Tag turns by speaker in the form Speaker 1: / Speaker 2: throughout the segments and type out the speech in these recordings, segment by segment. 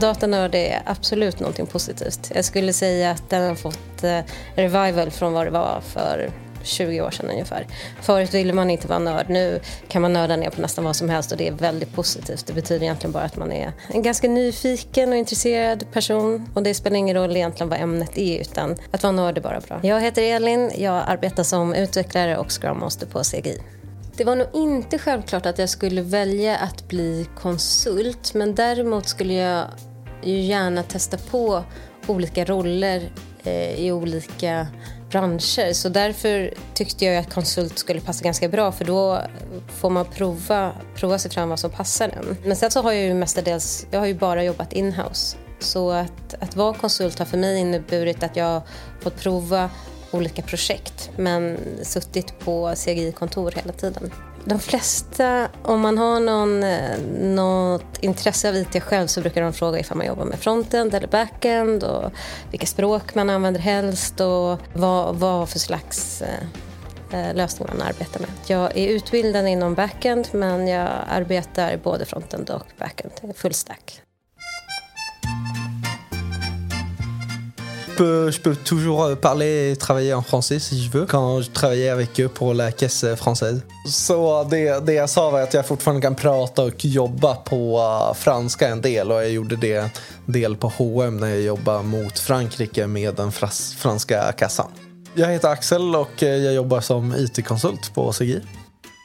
Speaker 1: Datanörd är absolut någonting positivt. Jag skulle säga att den har fått eh, revival från vad det var för 20 år sedan ungefär. Förut ville man inte vara nörd. Nu kan man nörda ner på nästan vad som helst och det är väldigt positivt. Det betyder egentligen bara att man är en ganska nyfiken och intresserad person. Och det spelar ingen roll egentligen vad ämnet är utan att vara nörd är bara bra. Jag heter Elin, jag arbetar som utvecklare och Scrum Master på CGI. Det var nog inte självklart att jag skulle välja att bli konsult men däremot skulle jag ju gärna testa på olika roller eh, i olika branscher. Så därför tyckte jag att konsult skulle passa ganska bra för då får man prova, prova sig fram vad som passar en. Men sen så har jag ju mestadels, jag har ju bara jobbat inhouse. Så att, att vara konsult har för mig inneburit att jag fått prova olika projekt men suttit på CGI-kontor hela tiden. De flesta, om man har någon, eh, något intresse av IT själv så brukar de fråga ifall man jobbar med frontend eller backend och vilka språk man använder helst och vad, vad för slags eh, eh lösning man arbetar med. Jag är utbildad inom backend men jag arbetar både frontend och backend, full stack.
Speaker 2: Peux, je peux toujours parler et travailler en français si je veux quand je travaillais avec eux pour la caisse française. Så det, det jag sa var att jag fortfarande kan prata och jobba på uh, franska en del och jag gjorde det del på H&M när jag jobbade mot Frankrike med den fras, franska kassan. Jag heter Axel och eh, jag jobbar som IT-konsult på CGI.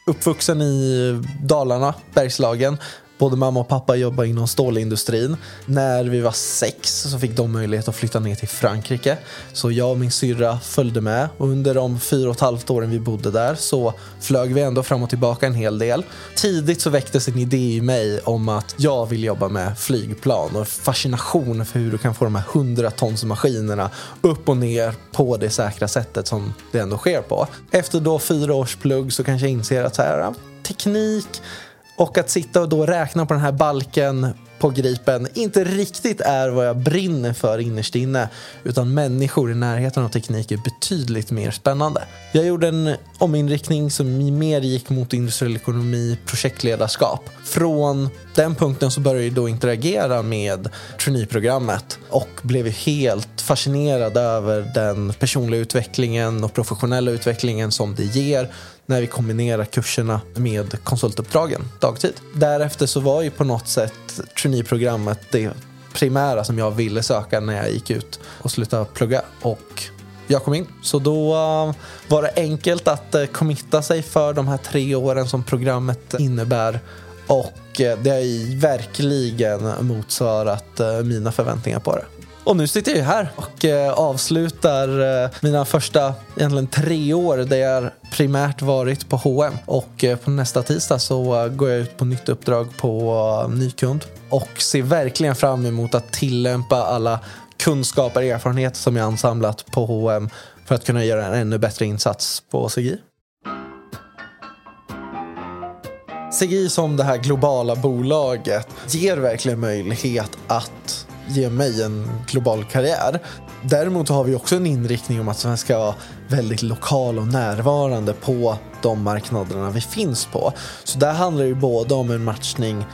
Speaker 2: Uppvuxen i Dalarna, Bergslagen. Både mamma och pappa jobbade inom stålindustrin. När vi var sex så fick de möjlighet att flytta ner till Frankrike. Så jag och min syrra följde med och under de fyra och ett halvt åren vi bodde där så flög vi ändå fram och tillbaka en hel del. Tidigt så väcktes en idé i mig om att jag vill jobba med flygplan och fascination för hur du kan få de här hundratonsmaskinerna upp och ner på det säkra sättet som det ändå sker på. Efter då fyra års plugg så kanske jag inser att så här, teknik och att sitta och då räkna på den här balken på Gripen inte riktigt är vad jag brinner för innerst inne utan människor i närheten av teknik är betydligt mer spännande. Jag gjorde en ominriktning som mer gick mot industriell ekonomi, projektledarskap. Från den punkten så började jag då interagera med traineeprogrammet och blev helt fascinerad över den personliga utvecklingen och professionella utvecklingen som det ger när vi kombinerar kurserna med konsultuppdragen dagtid. Därefter så var ju på något sätt traineeprogrammet det primära som jag ville söka när jag gick ut och slutade plugga. Och jag kom in. Så då eh, var det enkelt att eh, committa sig för de här tre åren som programmet innebär. Och eh, det har verkligen motsvarat mina förväntningar på det. Och nu sitter jag här och eh, avslutar eh, mina första egentligen tre år där jag primärt varit på H&M och eh, på nästa tisdag så eh, går jag ut på nytt uppdrag på eh, ny kund och ser verkligen fram emot att tillämpa alla kunskaper och erfarenheter som jag ansamlat på H&M för att kunna göra en ännu bättre insats på CGI. CGI som det här globala bolaget ger verkligen möjlighet att ge mig en global karriär. Däremot har vi också en inriktning om att vi ska vara väldigt lokal och närvarande på de marknaderna vi finns på. Så där handlar det ju både om en matchning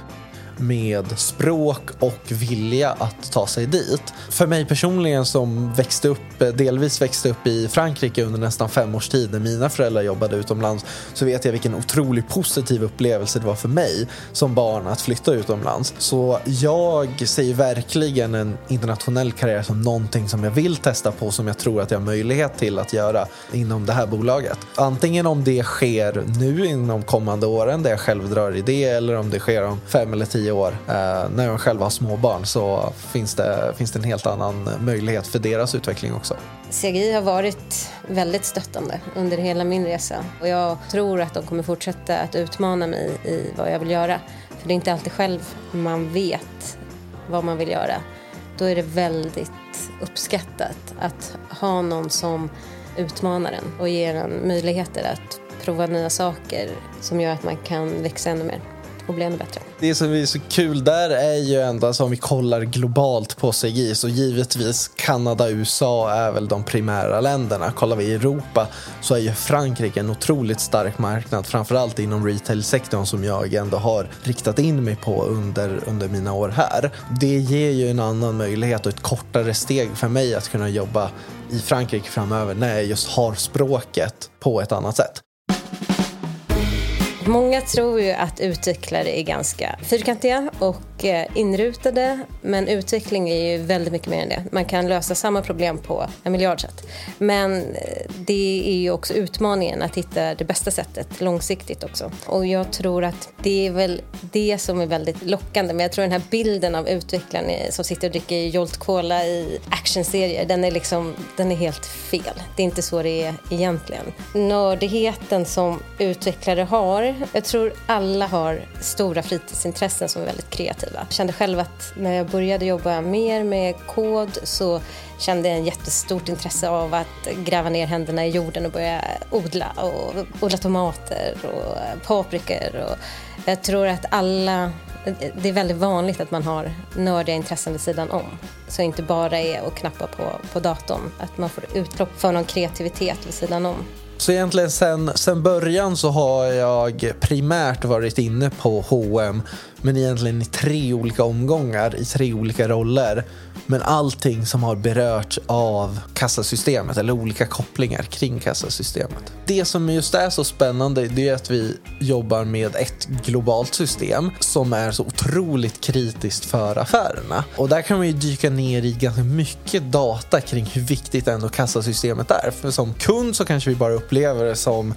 Speaker 2: med språk och vilja att ta sig dit. För mig personligen som växte upp, eh, delvis växte upp i Frankrike under nästan fem års tid när mina föräldrar jobbade utomlands så vet jag vilken otroligt positiv upplevelse det var för mig som barn att flytta utomlands. Så jag ser verkligen en internationell karriär som någonting som jag vill testa på som jag tror att jag har möjlighet till att göra inom det här bolaget. Antingen om det sker nu inom kommande åren där jag själv drar i det eller om det sker om fem eller tio tio år. Eh, när de själva har småbarn så finns det, finns det en helt annan möjlighet för deras utveckling också.
Speaker 1: CGI har varit väldigt stöttande under hela min resa och jag tror att de kommer fortsätta att utmana mig i vad jag vill göra. För det är inte alltid själv man vet vad man vill göra. Då är det väldigt uppskattat att ha någon som utmanar en och ger en möjligheter att prova nya saker som gör att man kan växa ännu mer och bli ännu bättre.
Speaker 2: Det som är så kul där är ju ändå, alltså om vi kollar globalt på CGI, så givetvis Kanada, USA är väl de primära länderna. Kollar vi i Europa så är ju Frankrike en otroligt stark marknad, framförallt inom retail-sektorn som jag ändå har riktat in mig på under, under mina år här. Det ger ju en annan möjlighet och ett kortare steg för mig att kunna jobba i Frankrike framöver när jag just har språket på ett annat sätt.
Speaker 1: Många tror ju att utvecklare är ganska fyrkantiga och eh, inrutade men utveckling är ju väldigt mycket mer än det. Man kan lösa samma problem på en miljard sätt. Men eh, det är ju också utmaningen att hitta det bästa sättet långsiktigt också. Och jag tror att det är väl det som är väldigt lockande. Men jag tror den här bilden av utvecklaren som sitter och dricker Jolt Cola i actionserier, den är liksom, den är helt fel. Det är inte så det är egentligen. Nördigheten som utvecklare har jag tror alla har stora fritidsintressen som är väldigt kreativa. Jag kände själv att när jag började jobba mer med kod så kände jag ett jättestort intresse av att gräva ner händerna i jorden och börja odla. Och odla tomater och paprikor. Och jag tror att alla det är väldigt vanligt att man har nördiga intressen vid sidan om. Så inte bara är att knappa på, på datorn. Att man får utlopp för någon kreativitet vid sidan om.
Speaker 2: Så egentligen sen, sen början så har jag primärt varit inne på H&M men egentligen i tre olika omgångar i tre olika roller. Men allting som har berört av kassasystemet eller olika kopplingar kring kassasystemet. Det som just är så spännande det är att vi jobbar med ett globalt system som är så otroligt kritiskt för affärerna. Och där kan man ju dyka ner i ganska mycket data kring hur viktigt ändå kassasystemet är. För som kund så kanske vi bara upplever det som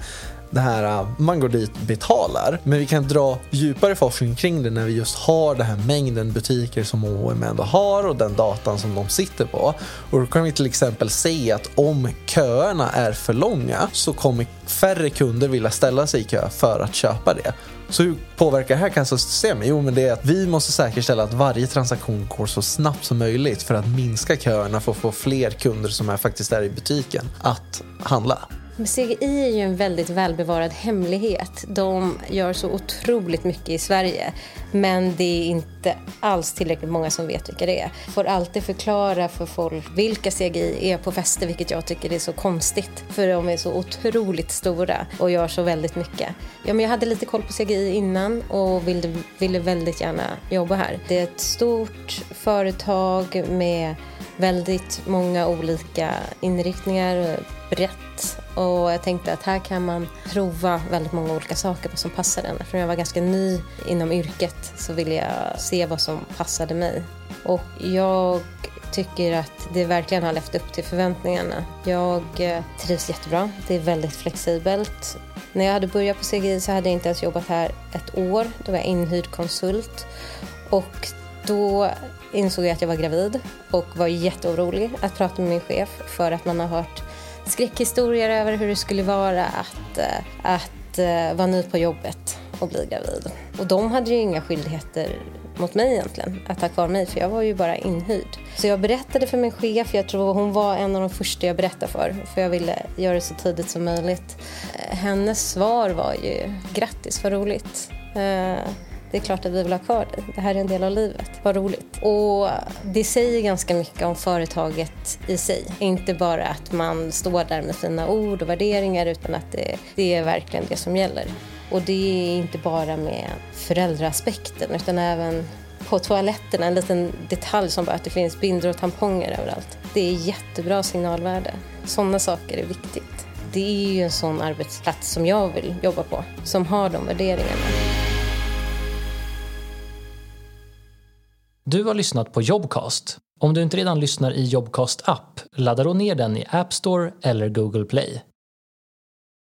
Speaker 2: det här, äh, man går dit betalar. Men vi kan dra djupare forskning kring det när vi just har den här mängden butiker som H&M ändå har och den datan som de sitter på. Och då kan vi till exempel se att om köerna är för långa så kommer färre kunder vilja ställa sig i kö för att köpa det. Så hur påverkar det här kassasystemet? Jo, men det är att vi måste säkerställa att varje transaktion går så snabbt som möjligt för att minska köerna för att få fler kunder som är faktiskt är i butiken att handla.
Speaker 1: Men CGI är ju en väldigt välbevarad hemlighet. De gör så otroligt mycket i Sverige. Men det är inte alls tillräckligt många som vet vilka det är. Får alltid förklara för folk vilka CGI är på fester, vilket jag tycker är så konstigt. För de är så otroligt stora och gör så väldigt mycket. Ja, men jag hade lite koll på CGI innan och ville, ville väldigt gärna jobba här. Det är ett stort företag med väldigt många olika inriktningar, brett. Och jag tänkte att här kan man prova väldigt många olika saker som passar en. Eftersom jag var ganska ny inom yrket så ville jag se vad som passade mig. Och jag tycker att det verkligen har levt upp till förväntningarna. Jag eh, trivs jättebra. Det är väldigt flexibelt. När jag hade börjat på CGI så hade jag inte ens jobbat här ett år. Då var jag inhyrd konsult. Och då insåg jag att jag var gravid och var jätteorolig att prata med min chef för att man har hört skräckhistorier över hur det skulle vara att, eh, att eh, vara ny på jobbet och bli gravid. Och de hade ju inga skyldigheter mot mig egentligen, att ha kvar mig, för jag var ju bara inhyrd. Så jag berättade för min chef, jag tror hon var en av de första jag berättade för, för jag ville göra det så tidigt som möjligt. Eh, hennes svar var ju grattis, vad roligt det är klart att vi vill ha kvar dig. Det här är en del av livet. Vad roligt. Och det säger ganska mycket om företaget i sig. Inte bara att man står där med fina ord och värderingar utan att det, det är verkligen det som gäller. Och det är inte bara med föräldraaspekten utan även på toaletterna, en liten detalj som bara att det finns bindor och tamponger överallt. Det är jättebra signalvärde. Sådana saker är viktigt. Det är ju en sån arbetsplats som jag vill jobba på, som har de värderingarna.
Speaker 3: Du har lyssnat på Jobcast. Om du inte redan lyssnar i Jobcast app, ladda då ner den i App Store eller Google Play.